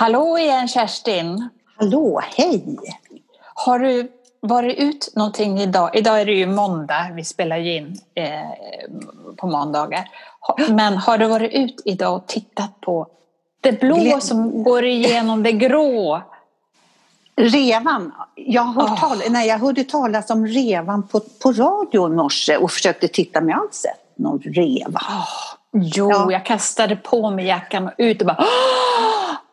Hallå igen Kerstin! Hallå, hej! Har du varit ut någonting idag? Idag är det ju måndag, vi spelar ju in eh, på måndagar. Men har du varit ut idag och tittat på det blå Gled... som går igenom det grå? Revan. Jag, har hört oh. tal- nej, jag hörde talas om revan på, på radio i morse och försökte titta med allt sett någon reva. Oh. Jo, ja. jag kastade på mig jackan och ut och bara oh!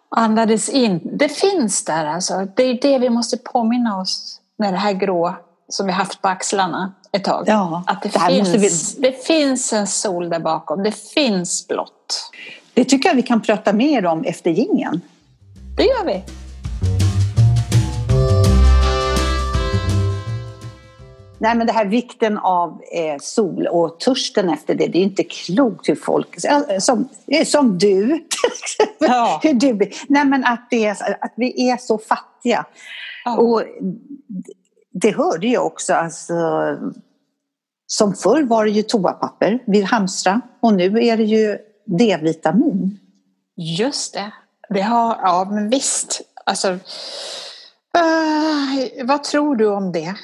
Andades in. Det finns där alltså. Det är det vi måste påminna oss med det här grå som vi haft på axlarna ett tag. Ja, att det, finns, vi... det finns en sol där bakom. Det finns blått. Det tycker jag vi kan prata mer om efter gingen. Det gör vi. Nej, men det här vikten av eh, sol och törsten efter det, det är inte klokt hur folk, som, som du, ja. hur du Nej, men att, det är, att vi är så fattiga. Ja. Och det hörde jag också, alltså, som förr var det ju toapapper vid hamstra och nu är det ju D-vitamin. Just det. det har, ja, men visst. Alltså, uh, vad tror du om det?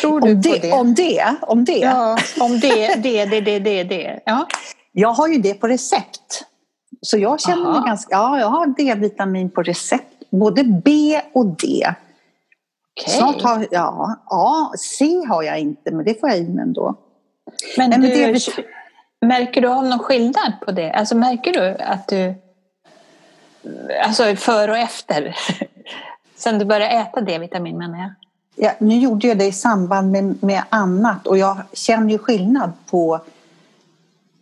Tror du om det, på det? Om det? Om det? Ja, om det, det, det, det, det, det. Ja. Jag har ju det på recept. Så jag känner Aha. mig ganska... Ja, jag har D-vitamin på recept. Både B och D. Okay. Snart har ja, ja, C har jag inte, men det får jag i mig ändå. Men, men du, det, märker du av någon skillnad på det? Alltså märker du att du... Alltså före och efter? Sen du började äta D-vitamin menar jag. Ja, nu gjorde jag det i samband med, med annat och jag känner ju skillnad på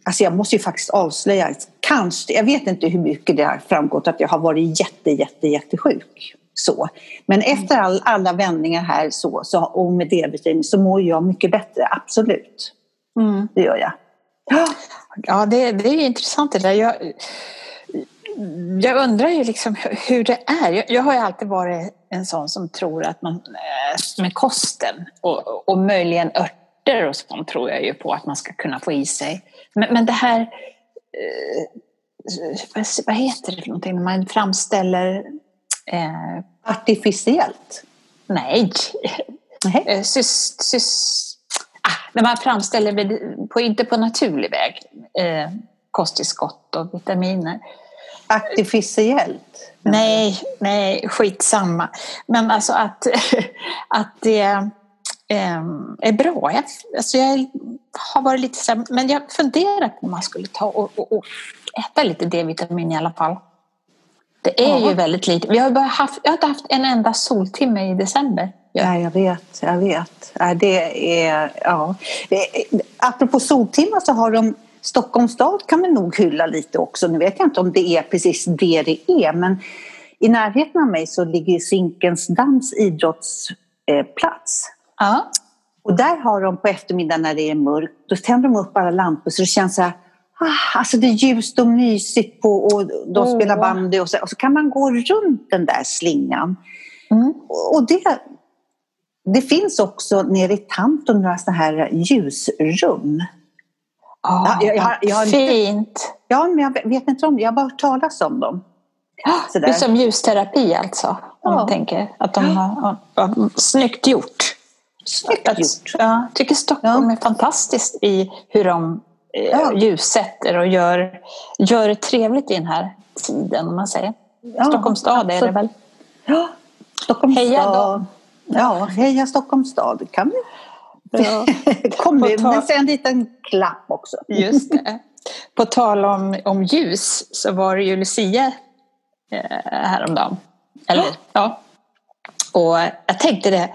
Alltså jag måste ju faktiskt avslöja, kanske, jag vet inte hur mycket det har framgått att jag har varit jätte, jätte, jättesjuk. Så. Men efter all, alla vändningar här så, så, och med D-vitamin så mår jag mycket bättre, absolut. Mm. Det gör jag. Ja, det, det är intressant det där. Jag, jag undrar ju liksom hur det är. Jag, jag, har ju alltid varit en sån som tror att man eh, med kosten och, och möjligen örter och sånt tror jag ju på att man ska kunna få i sig. Men, men det här, eh, vad heter det för någonting när man framställer Eh, Artificiellt? Nej. Eh, sys, sys, ah, när man framställer, på, inte på naturlig väg, eh, kosttillskott och vitaminer. Artificiellt? Nej, nej, skitsamma. Men alltså att, att det eh, är bra. Jag, alltså jag har varit lite så här, men jag funderar på om man skulle ta och, och, och äta lite D-vitamin i alla fall. Det är ja. ju väldigt lite. Vi har bara haft, jag har inte haft en enda soltimme i december. Ja. Nej, jag vet, jag vet. Det är, ja. Apropå soltimmar så har de Stockholms stad kan vi nog hylla lite också. Nu vet jag inte om det är precis det det är men i närheten av mig så ligger Zinkensdamms idrottsplats. Ja. Och där har de på eftermiddagen när det är mörkt, då tänder de upp alla lampor så det känns så här Ah, alltså det är ljust och mysigt på, och de oh. spelar bandy och så, och så kan man gå runt den där slingan. Mm. Och det, det finns också nere i Tantum några sådana här ljusrum. Oh, ja, jag, jag, jag fint! Ja, men jag vet inte om det. Jag har bara hört talas om dem. Sådär. Det är som ljusterapi alltså? Om ja. tänker att de har, ja, snyggt gjort. Snyggt gjort. Ja, jag tycker Stockholm ja. är fantastiskt i hur de Eh, ja. ljussätter och gör, gör det trevligt i den här tiden, om man säger. Ja, Stockholms stad absolut. är det väl? Ja, Stockholms heja stad. Ja, heja Stockholms stad. kan vi. Ja. Kommunen ta... en liten klapp också. Just det. På tal om, om ljus så var det ju Lucia eh, häromdagen. Eller, ja. ja. Och jag tänkte det,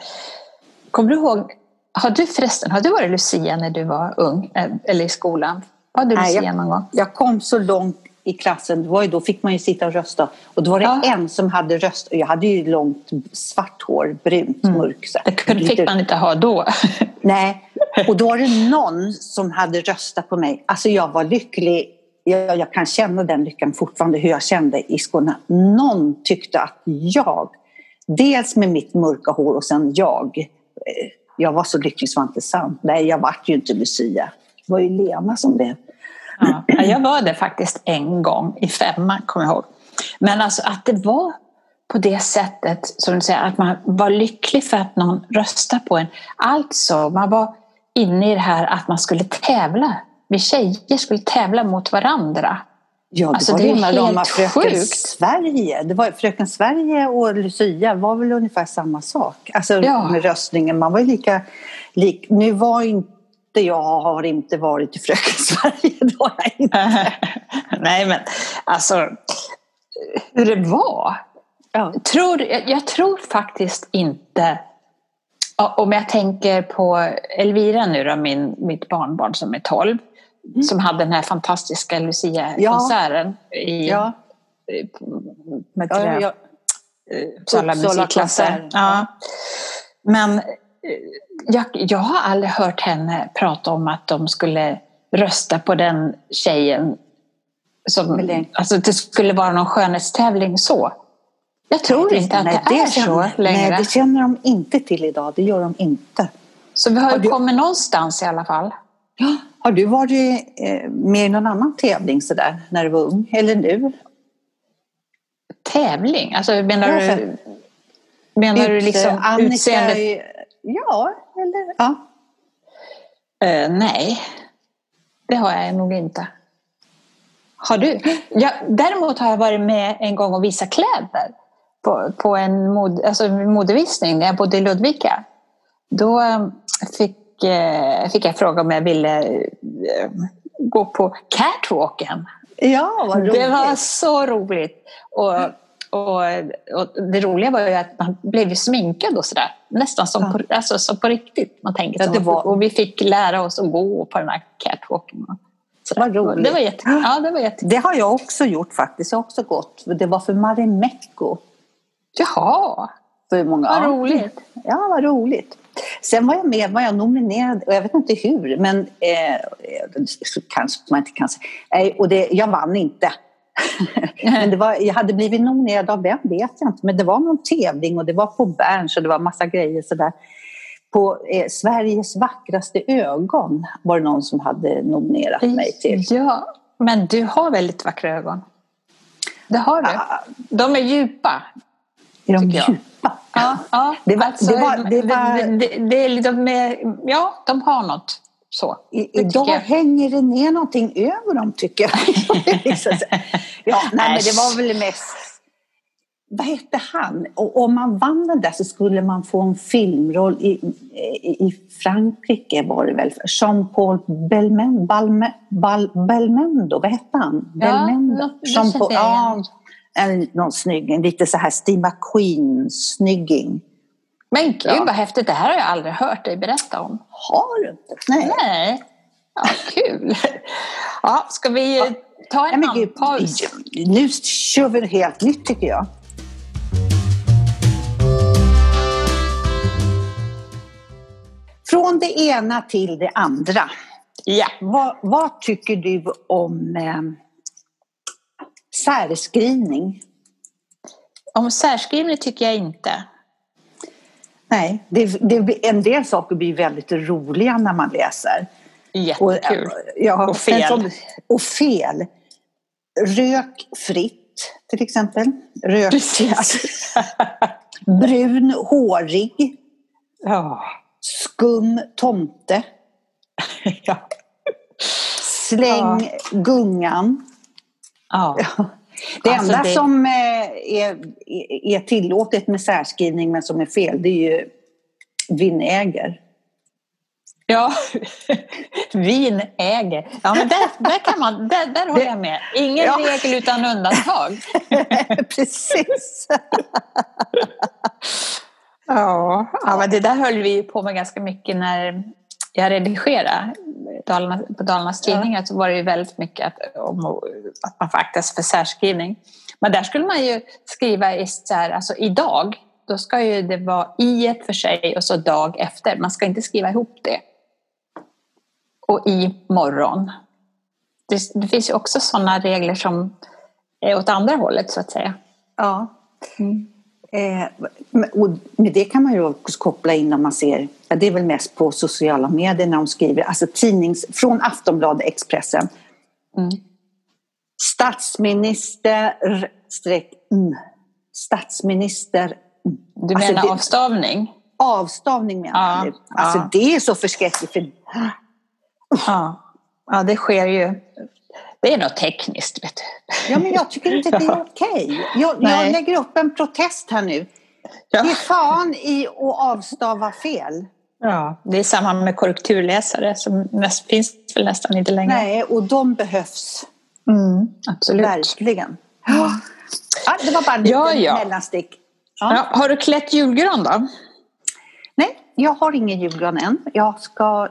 kommer du ihåg har du förresten, har du varit Lucia när du var ung eh, eller i skolan? Var du Lucia Nej, jag, någon gång? Jag kom så långt i klassen, det var ju, då fick man ju sitta och rösta. Och då var det ja. en som hade röst, jag hade ju långt svart hår, brunt, mm. mörk. Så. Det kunde, fick man inte ha då. Nej, och då var det någon som hade röstat på mig. Alltså jag var lycklig. Jag, jag kan känna den lyckan fortfarande, hur jag kände i skolan. Någon tyckte att jag, dels med mitt mörka hår och sen jag, eh, jag var så lycklig så var inte sant. Nej, jag vart ju inte Lucia. Det var ju Lena som blev. Ja, jag var det faktiskt en gång i femman, kommer jag ihåg. Men alltså att det var på det sättet, som du säger, att man var lycklig för att någon röstade på en. Alltså, man var inne i det här att man skulle tävla. Vi tjejer skulle tävla mot varandra. Ja, det Alltså, var det är helt Fröken sjukt. Sverige. Det var, Fröken Sverige och Lucia var väl ungefär samma sak. Alltså Ja. med röstningen. Man var ju lika... Lik, nu var inte jag, har inte varit i Fröken Sverige. Har jag inte. Nej, men alltså hur det var. Ja. Tror, jag, jag tror faktiskt inte, ja, om jag tänker på Elvira nu då, min, mitt barnbarn som är 12, som hade den här fantastiska Lucia-konserten i Ja. med Ja, ja, Uppsala musikklasser. Ja. Men jag, jag har aldrig hört henne prata om att de skulle rösta på den tjejen. Som, alltså det skulle vara någon skönhetstävling så. Jag tror inte att nej, det, är så känner, längre. Nej, det känner de inte till idag. Det gör de inte. Så vi har Har ju du- kommit någonstans i alla fall. Har du varit eh, med i någon annan tävling sådär när du var ung? Eller nu? Tävling? Alltså menar Ja, du, menar du Ut- liksom Annika, utseende? Ja, eller? Ja. Eh, nej, det har jag nog inte. Har du? Ja, däremot har jag varit med en gång och visat kläder på, på en mod, alltså modevisning när jag bodde i Ludvika. Då eh, fick, eh, fick jag fråga om jag ville eh, gå på catwalken. Ja, vad roligt. Det var så roligt. Och, och, och det roliga var ju att man blev sminkad och sådär. Nästan som, Ja. på, alltså, som på riktigt. Man tänker Ja, det var- Och vi fick lära oss att gå på den här catwalken. Vad roligt. Det var jätte, ja, det var jätte... Det har jag också gjort faktiskt. Jag har också gått. Det var för Marimekko. Jaha, För många. vad roligt. Ja, vad roligt. Sen var jag med, var jag nominerad, och jag vet inte hur, men eh, så kanske man inte kan säga. Nej, och det, jag vann inte. men det var, jag hade blivit nominerad av vem vet jag inte, men det var någon tävling och det var på Berns och det var massa grejer sådär. På eh, Sveriges vackraste ögon var det någon som hade nominerat mig till. Ja, men du har väldigt vackra ögon. Det har du. Ah. De är djupa. Är de djupa? Ja, ja. Det var- alltså, det var- det var- det, det, det är lite med, ja, de har något så. I, idag jag. hänger det ner någonting över dem tycker jag. Liksom ja, nej, men det var väl mest... Vad hette han? Och om man vann den där så skulle man få en filmroll i, i, i Frankrike var det väl. Jean-Paul Belmen, Balme, Bal, Belmondo, vad hette han? Ja, Jean-Paul, jag ja, en, någon snygging, lite så här Steve McQueen-snygging. Men gud Ja. vad häftigt, det här har jag aldrig hört dig berätta om. Har du inte? Nej. Nej, ja, kul. Ja, ska vi ta en men gud, paus? nu kör vi helt nytt tycker jag. Från det ena till det andra. Ja. Vad, vad tycker du om eh, särskrivning? Om särskrivning tycker jag inte. Nej, det, det, en del saker blir väldigt roliga när man läser. Och, Jättekul. ja, Och fel. som- och fel. Rök fritt, till exempel. Rök, Precis. brun, hårig. Ja. Skum tomte. ja. Släng gungan. ja. Det Alltså, enda det- som eh, är, är tillåtet med särskrivning men som är fel det är ju vinäger. Ja, vin äger. Ja, men där, där, kan man, där, där håller jag med. Ingen Ja. regel utan undantag. Precis. Ja, ja men det där höll vi på med ganska mycket när jag redigerade Dalarna, på Dalarnas Tidningar så var det ju väldigt mycket att, om att man får akta sig för särskrivning. Men där skulle man ju skriva i så här, alltså idag, då ska ju det vara i ett för sig och så dag efter. Man ska inte skriva ihop det. Och i morgon. Det, det finns ju också sådana regler som är åt andra hållet så att säga. Ja. Eh, men- och med det kan man ju också koppla in om man ser, ja, det är väl mest på sociala medier när de skriver, alltså tidnings, från Aftonbladet, Expressen. Mm. Statsminister streck mm. Statsminister Du menar alltså, det, avstavning? Avstavning menar jag nu. Alltså ja. det är så förskräckligt. För... Ja. ja, det sker ju. Det är något tekniskt. Vet du. Ja, men jag tycker inte det är okej. Okay. Jag, jag, lägger upp en protest här nu. Ja. Det är fan i att avstava fel. Ja, det är samma med korrekturläsare som näst, finns väl nästan inte längre. Nej, och de behövs. Mm, absolut. Verkligen. Ja. ja det var bara en ja, ja. mellanstick. Ja. Ja, har du klätt julgran då? Nej, jag har ingen julgran än. Jag ska,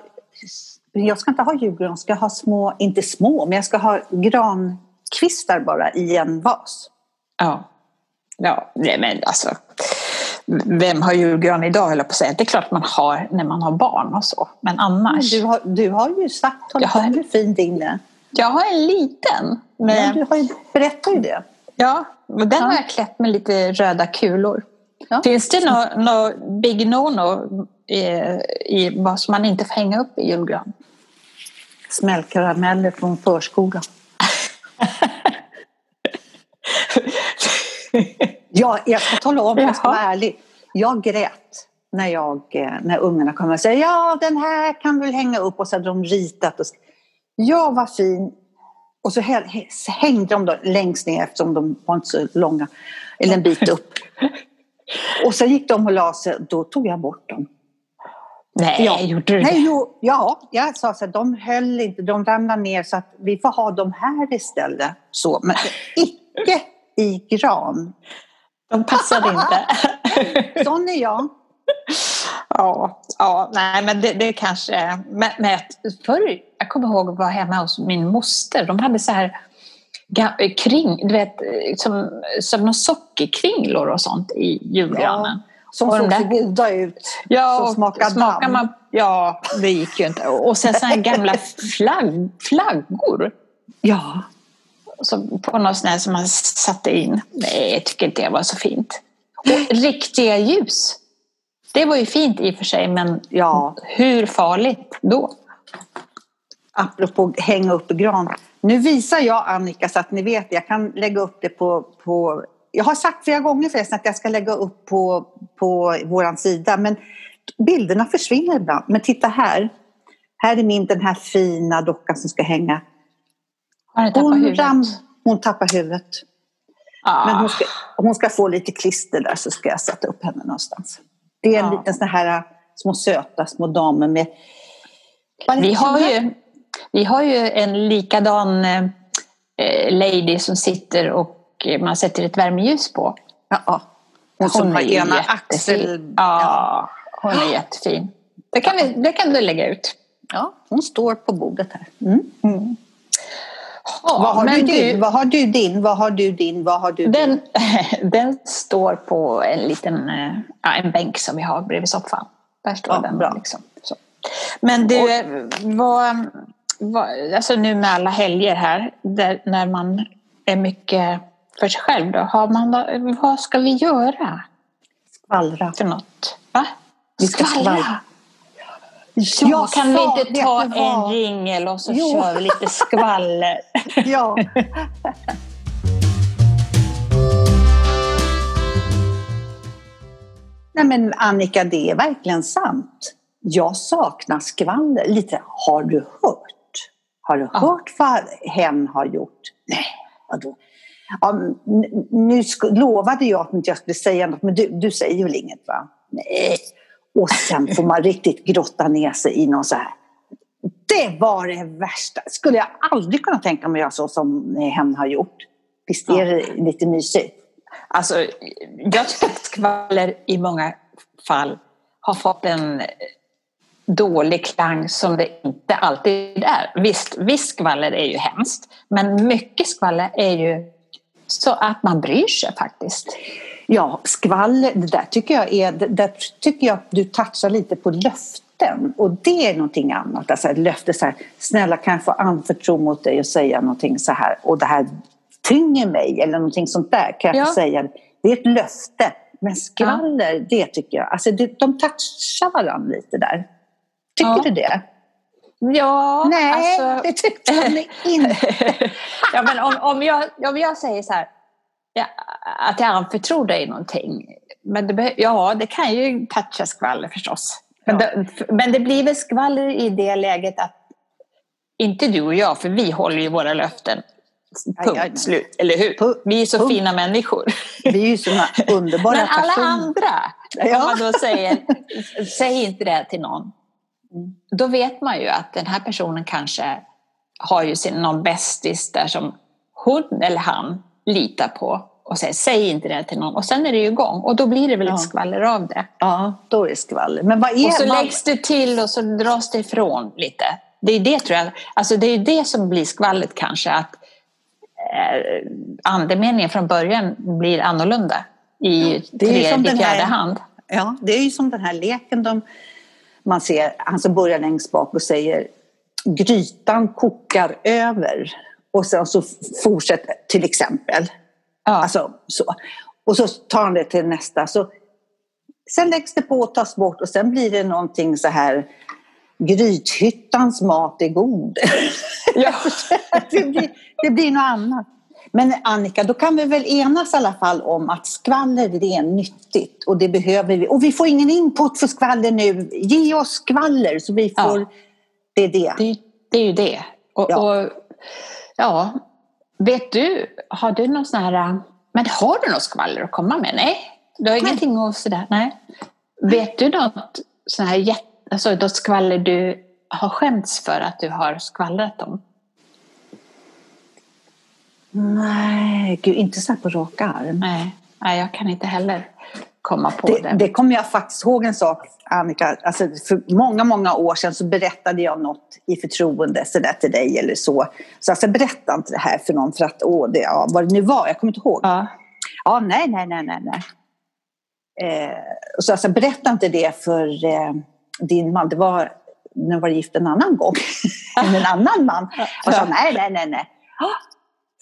jag ska inte ha julgran, jag ska ha små, inte små, men jag ska ha grankvistar bara i en vas. Ja, ja men alltså vem har julgran idag höll jag på att säga. Det är klart man har när man har barn och så. Men annars. Du har, du har ju sagt hållit på hur fin din är. Jag har en liten. Men... Ja, du har ju, berättar ju det. Ja, och den ja. har jag klätt med lite röda kulor. Ja. Finns det något no big no-no i, vad som man inte får hänga upp i julgran? Smällkarameller från förskolan. ja, jag ska tala om, jag ska vara ärlig. Jag grät när, jag, eh, när ungarna kom och sa ja den här kan du hänga upp och så hade de ritat. Och, ja vad fin. Och så hängde de då längst ner eftersom de var inte så långa, eller en bit upp. Och sen gick de och la sig, då tog jag bort dem. Nej, ja. gjorde du det? Nej, jo, ja, jag sa så att de höll inte, de ramlade ner så att vi får ha dem här istället. Så, men icke i gran. De passade inte. Sån är jag. Ja, ja nej men det, det kanske... Men, men förr, jag kommer ihåg att vara hemma hos min moster. De hade så här kring, du vet, som, som några sockerkringlor och sånt i julgranen. Ja, som såg så goda ut. Ja, som smakade smakar man, Ja, det gick ju inte. Och sen här gamla flagg, flaggor. Ja. Som på något sånt som man satte in. Nej, jag tycker inte det var så fint. Och riktiga ljus. Det var ju fint i och för sig, men ja, hur farligt då? Apropå hänga upp gran. Nu visar jag Annika så att ni vet, jag kan lägga upp det på, på jag har sagt flera gånger förresten att jag ska lägga upp på, på vår sida, men bilderna försvinner ibland. Men titta här. Här är min, den här fina dockan som ska hänga. Hon, huvudet? Ram, hon tappar huvudet. Ah. Men hon ska, hon ska få lite klister där så ska jag sätta upp henne någonstans. Det är en ah. liten sån här små söta små damer med... Vi har, ju, vi har ju en likadan eh, lady som sitter och man sätter ett värmeljus på. Ja, hon, hon som har ena axel... Ja, hon är jättefin. Det kan, vi, det kan du lägga ut. Ja, hon står på bordet här. Mm. Mm. Ja, vad, har du din? vad har du din? Vad har du din? Vad har du den, din? den står på en liten äh, en bänk som vi har bredvid soffan. Där står ja, den. Bra. Liksom. Men du, vad, vad, alltså nu med alla helger här, där, när man är mycket för sig själv då, har man, vad ska vi göra? Skvallra. För något. Va? Vi ska skvallra. Ja, jag kan vi inte ta en ringel och så jo. kör vi lite skvaller? ja. Nej men Annika, det är verkligen sant. Jag saknar skvaller. Lite, har du hört? Har du ja. hört vad hen har gjort? Nej, vadå? Ja, nu lovade jag att inte jag skulle säga något, men du, du säger väl inget va? Nej. Och sen får man riktigt grotta ner sig i någon så här. Det var det värsta. Skulle jag aldrig kunna tänka mig att göra så som hen har gjort. Visst är det ja. lite mysigt? Alltså, jag tycker att skvaller i många fall har fått en dålig klang som det inte alltid är. Visst, visst skvaller är ju hemskt, men mycket skvaller är ju så att man bryr sig faktiskt. Ja, skvaller, det där tycker jag är, det där tycker jag att du touchar lite på löften och det är någonting annat. Alltså ett löfte så här, snälla kan jag få anförtro mot dig och säga någonting så här och det här tynger mig eller någonting sånt där kan jag ja. få säga. Det är ett löfte. Men skvaller, ja. det tycker jag, alltså det, de touchar varandra lite där. Tycker ja. du det? Ja, Nej, alltså... det tyckte jag inte. ja, men om, om, jag, om jag säger så här, ja, att jag anförtror dig någonting. Men det, ja, det kan ju toucha skvaller förstås. Men, ja. det, men det blir väl skvaller i det läget att inte du och jag, för vi håller ju våra löften. Punkt aj, aj, slut, eller hur? Vi är så punkt. fina människor. Vi är ju såna underbara Men alla personer. andra, ja. om man då säger, säg inte det till någon. Då vet man ju att den här personen kanske har ju sin, någon bästis där som hon eller han litar på och säger säg inte det till någon. Och sen är det ju igång och då blir det väl ja. ett skvaller av det. Ja, då är det skvaller. Men vad är, och så vad... läggs det till och så dras det ifrån lite. Det är det tror jag, alltså det är det som blir skvallret kanske. Att eh, andemeningen från början blir annorlunda i ja, tredje, fjärde hand. Ja, det är ju som den här leken de, man ser, han som börjar längst bak och säger grytan kokar över. Och sen så fortsätter till exempel. Ja. Alltså, så. Och så tar han det till nästa. Så, sen läggs det på och tas bort och sen blir det någonting så här Grythyttans mat är god. Ja. det, blir, det blir något annat. Men Annika, då kan vi väl enas i alla fall om att skvaller det är nyttigt och det behöver vi. Och vi får ingen input för skvaller nu. Ge oss skvaller så vi får... Ja. Det är det. det. Det, är ju det. Och, ja. Och, ja. Vet du, har du någon sån här... Men har du något skvaller att komma med? Nej, du har Nej. ingenting att sådär? Nej. Vet du något sån här jätte... Alltså något skvaller du har skämts för att du har skvallrat om? Nej, gud, inte så här på rak arm. Nej, nej, jag kan inte heller komma på det. Det, det kommer jag faktiskt ihåg en sak, Annika. Alltså, för många, många år sedan så berättade jag något i förtroende så där till dig eller så. Så alltså, berätta inte det här för någon för att, åh, det, ja, vad det nu var, jag kommer inte ihåg. Ja, ja nej, nej, nej, nej. nej. Eh, så alltså, berätta inte det för eh, din man. Det var när jag var gift en annan gång. med en annan man. Och sa nej, nej, nej, nej.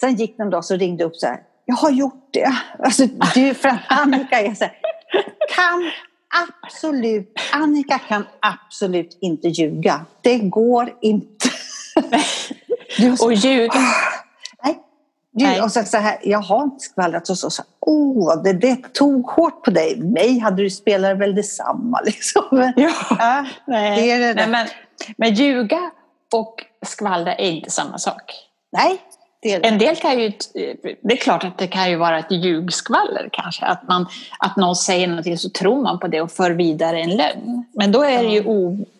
Sen gick en dag så ringde upp så här. Jag har gjort det. Alltså, du, för Annika är så här, kan absolut, Annika kan absolut inte ljuga. Det går inte. Och ljuga. Nej. Du, och så, så här, jag har inte skvallrat och så, så åh, det, det tog hårt på dig. Mig hade du spelat väl detsamma liksom. Ja, ja nej. Det det nej, men, men ljuga och skvallra är inte samma sak. Nej, en del kan ju, det är klart att det kan ju vara ett ljugskvaller kanske, att, man, att någon säger någonting så tror man på det och för vidare en lögn. Men då är det ju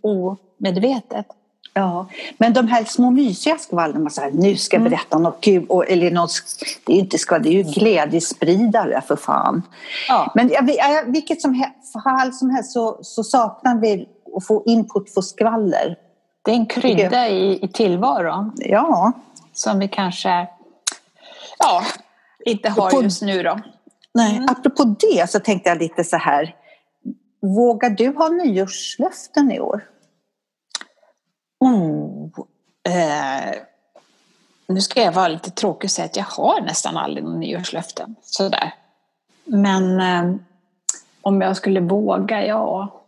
omedvetet. Ja, men de här små mysiga skvallren, man säger nu ska jag mm. berätta mm. något kul, eller något, det är ju inte skvaller, det är ju glädjespridare för fan. Ja. Men vilket som fall som helst så, så saknar vi att få input för skvaller. Det är en krydda i, i tillvaron. Ja, som vi kanske ja, inte har på, just nu då. Nej, mm. apropå det så tänkte jag lite så här. Vågar du ha nyårslöften i år? Oh, eh, nu ska jag vara lite tråkig och säga att jag har nästan aldrig några nyårslöften. Sådär. Men eh, om jag skulle våga, ja.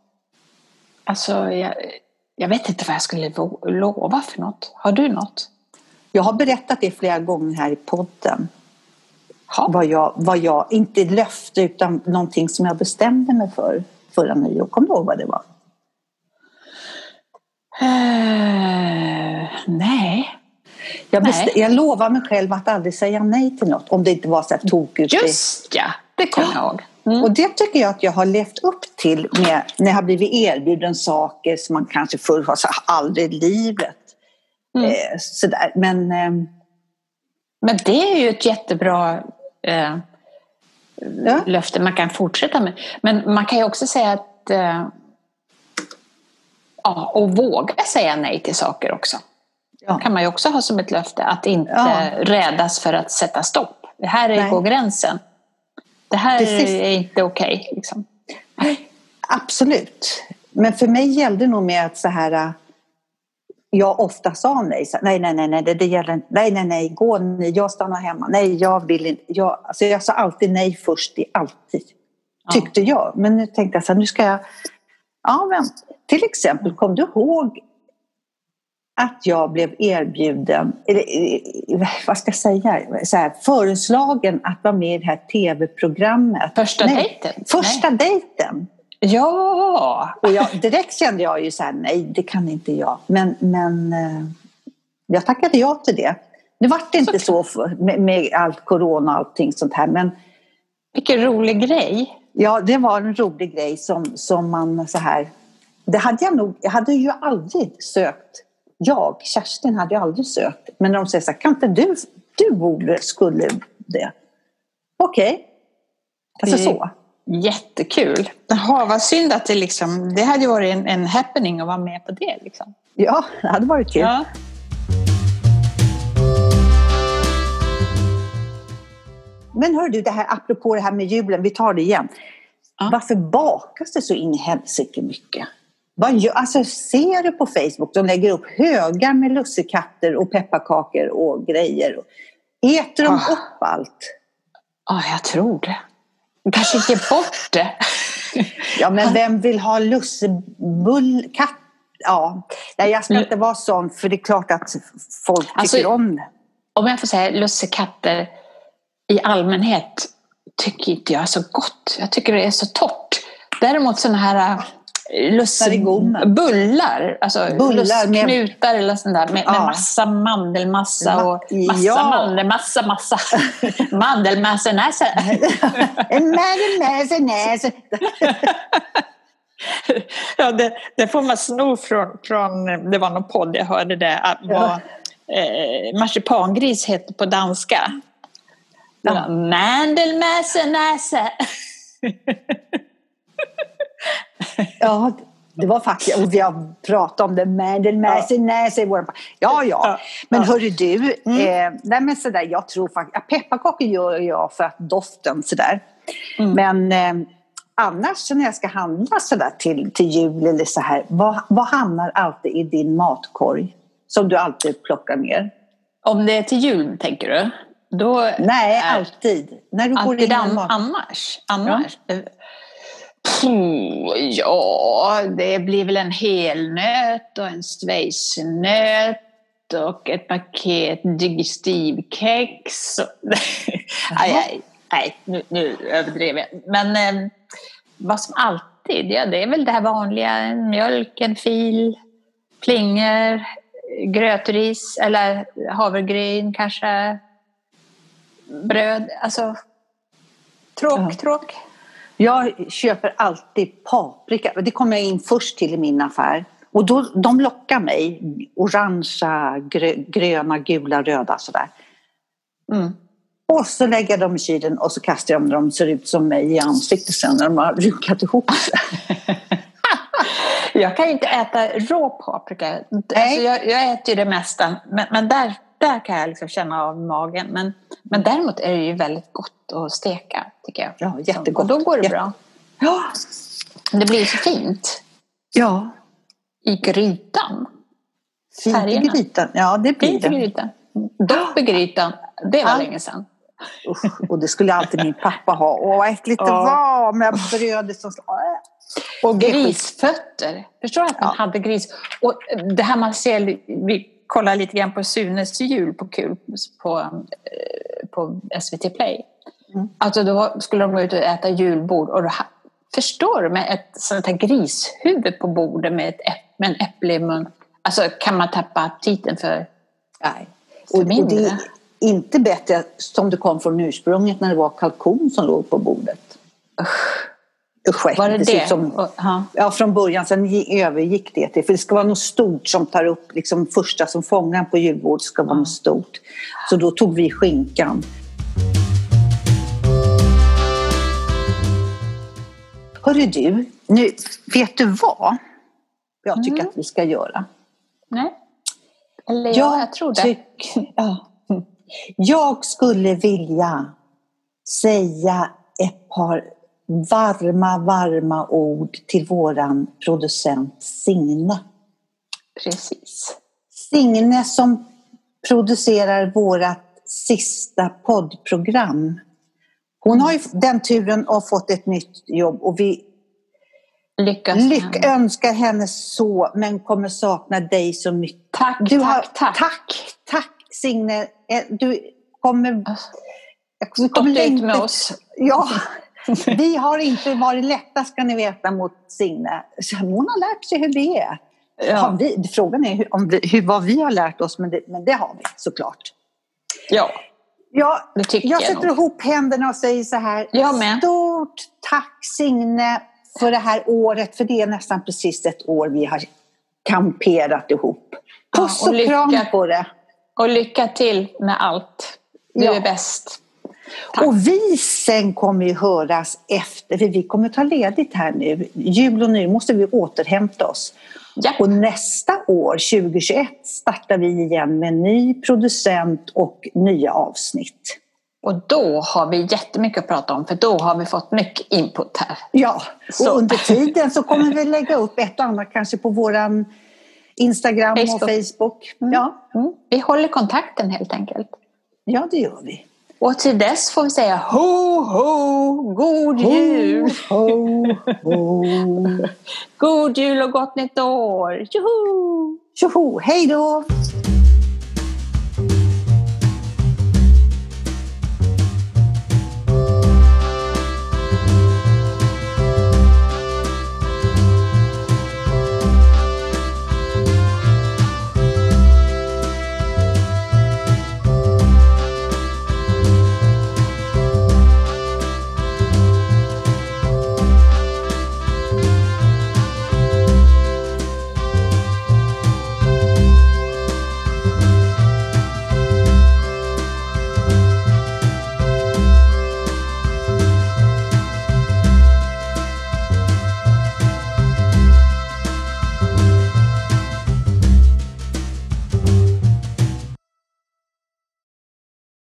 Alltså, jag, jag vet inte vad jag skulle lova för något. Har du något? Jag har berättat det flera gånger här i podden. Vad jag, vad jag, inte löfte utan någonting som jag bestämde mig för förra nyår. Kommer du ihåg vad det var? Uh, nej. Jag, nej. jag lovar mig själv att aldrig säga nej till något om det inte var så här tokigt. Just ja, det kommer jag ihåg. Mm. Och det tycker jag att jag har levt upp till med, när jag har blivit erbjuden saker som man kanske förr har sagt aldrig i livet. Mm. Eh, sådär. Men, eh, Men det är ju ett jättebra eh, ja. löfte man kan fortsätta med. Men man kan ju också säga att eh, ja, och våga säga nej till saker också. Ja. kan man ju också ha som ett löfte, att inte ja. rädas för att sätta stopp. Det här är på gränsen. Det här Precis. är inte okej. Okay, liksom. Absolut. Men för mig gällde nog med att så här jag ofta sa nej. Så, nej, nej, nej, nej, det, det gäller inte. Nej, nej, nej, gå ni, jag stannar hemma. Nej, jag vill inte. Jag, alltså jag sa alltid nej först i alltid. Tyckte ja. jag. Men nu tänkte jag så här, nu ska jag... Ja, men till exempel, kom du ihåg att jag blev erbjuden, eller eh, vad ska jag säga, så här, föreslagen att vara med i det här tv-programmet. Första nej, dejten? Första nej. dejten. Ja! Och jag, direkt kände jag ju så här, nej det kan inte jag. Men, men eh, jag tackade ja till det. Nu vart det inte så, så med, med allt corona och allting sånt här men Vilken rolig grej! Ja, det var en rolig grej som, som man så här... Det hade jag nog... Jag hade ju aldrig sökt. Jag, Kerstin, hade ju aldrig sökt. Men när de säger så här, kan inte du... Du borde, skulle det. Okej. Okay. Alltså så. Jättekul. Jaha, vad synd att det liksom... Det hade varit en, en happening att vara med på det liksom. Ja, det hade varit kul. Ja. Men hör du, det här, apropå det här med julen, vi tar det igen. Ja. Varför bakas det så in i helsike mycket? Vad gör, alltså, ser du på Facebook, de lägger upp högar med lussekatter och pepparkakor och grejer. Äter de ah. upp allt? Ja, jag tror det. Kanske ge bort det. ja, men vem vill ha lussebull... Katt? Ja, Nej, jag ska inte vara sån, för det är klart att folk alltså, tycker om det. Om jag får säga lussekatter i allmänhet tycker inte jag är så gott. Jag tycker det är så torrt. Däremot sådana här äh, lussebullar, alltså bullar lustknutar med... eller sånt där med, ja. med massa mandelmassa och massa ja. mandelmassa, massa mandelmassa näsa. mandelmassa näsa. ja, det, det, får man sno från, från, det var någon podd jag hörde det, vad eh, marsipangris heter på danska. Ja. Mandelmässe näse. Ja, det var faktiskt, och vi har pratat om det, mandelmässe näse i våra... Ja, ja. Men ja. hörru du, mm. eh, nej men sådär, jag tror faktiskt, pepparkakor gör jag för att doften sådär. Mm. Men eh, annars när jag ska handla sådär till, till jul eller så här, vad, vad hamnar alltid i din matkorg? Som du alltid plockar ner? Om det är till jul tänker du? Då Nej, alltid. När du alltid går in annars? annars. Ja. Ja, det blir väl en helnöt och en schweizernöt och ett paket digestivkex. nej, nej, nu, nu överdrev jag. Men eh, vad som alltid, ja det är väl det här vanliga. Mjölk, en fil, flingor, grötris eller havregryn kanske bröd, alltså tråk, ja. tråk. Jag köper alltid paprika. Det kommer jag in först till i min affär. Och då, de lockar mig. Orangea, grö, gröna, gula, röda sådär. Mm. Och så lägger jag dem i kylen och så kastar jag dem ser ut som mig i ansiktet sen när de har runkat ihop sig. jag kan inte äta rå paprika. Alltså jag, jag äter ju det mesta. Men, men där där kan jag liksom känna av magen. Men, men däremot är det ju väldigt gott att steka, tycker jag. Ja, jättegott. Och då går det bra. Ja. Det blir så fint. Ja. I grytan. Fint i grytan, ja det blir fint i grytan. Dopp i grytan, det var ja. länge sedan. Usch, och det skulle alltid min pappa ha. Åh, vad äckligt det var med brödet som... Och grisfötter. Förstår du att man ja. hade gris? Och det här man ser, vi kollade lite grann på Sunes jul på kul på, eh, på SVT Play. Mm. Alltså då skulle de gå ut och äta julbord och då, förstår du med ett sånt här grishuvud på bordet med, ett, med en äpple i mun. Alltså kan man tappa aptiten för, nej, för och, mindre? Och det är inte bättre som det kom från ursprunget när det var kalkon som låg på bordet. Usch. Usch, var det det? Som, ja, från början. Sen övergick det till, för det ska vara något stort som tar upp, liksom första som fångar på julbord ska vara något stort. Så då tog vi skinkan. Hörru du, nu, vet du vad jag tycker mm. att vi ska göra? Nej. Eller ja, jag, jag tror det. Tyck, ja. Jag skulle vilja säga ett par varma, varma ord till våran producent Signe. Precis. Signe som producerar vårt sista poddprogram. Hon har ju den turen ha fått ett nytt jobb och vi Lyckas Lyck önskar henne så, men kommer sakna dig så mycket. Tack, Du tack, har, tack. tack, tack Signe. Eh, Du kommer... Du Stått ut med oss. Ja, vi har inte varit lätta ska ni veta mot Signe. Så Hon har lärt sig hur det är. Ja. vi, frågan är hur, om vi, hur, vad vi har lärt oss, men det, men det har vi såklart. ja, Ja, det tycker jag jag, sätter nog. ihop händerna och säger så här. Jag. Stort tack Signe för det här året, för det är nästan precis ett år vi har kamperat ihop. Puss Ja, och och kram lycka- på det. Och lycka till med allt. Du Ja. är bäst. Tack. Och vi sen kommer ju höras efter, för vi kommer ta ledigt här nu. Jul och nyår måste vi återhämta oss. Ja. Och nästa år, 2021, startar vi igen med ny producent och nya avsnitt. Och då har vi jättemycket att prata om för då har vi fått mycket input här. Ja, Så. och under tiden så kommer vi lägga upp ett och annat kanske på våran Instagram Facebook. och Facebook. Ja, Mm. Vi håller kontakten helt enkelt. ja, det gör vi. Och till dess får vi säga ho, ho, god jul! Ho, ho, ho. God jul och gott nytt år! Joho! Tjoho, hej då!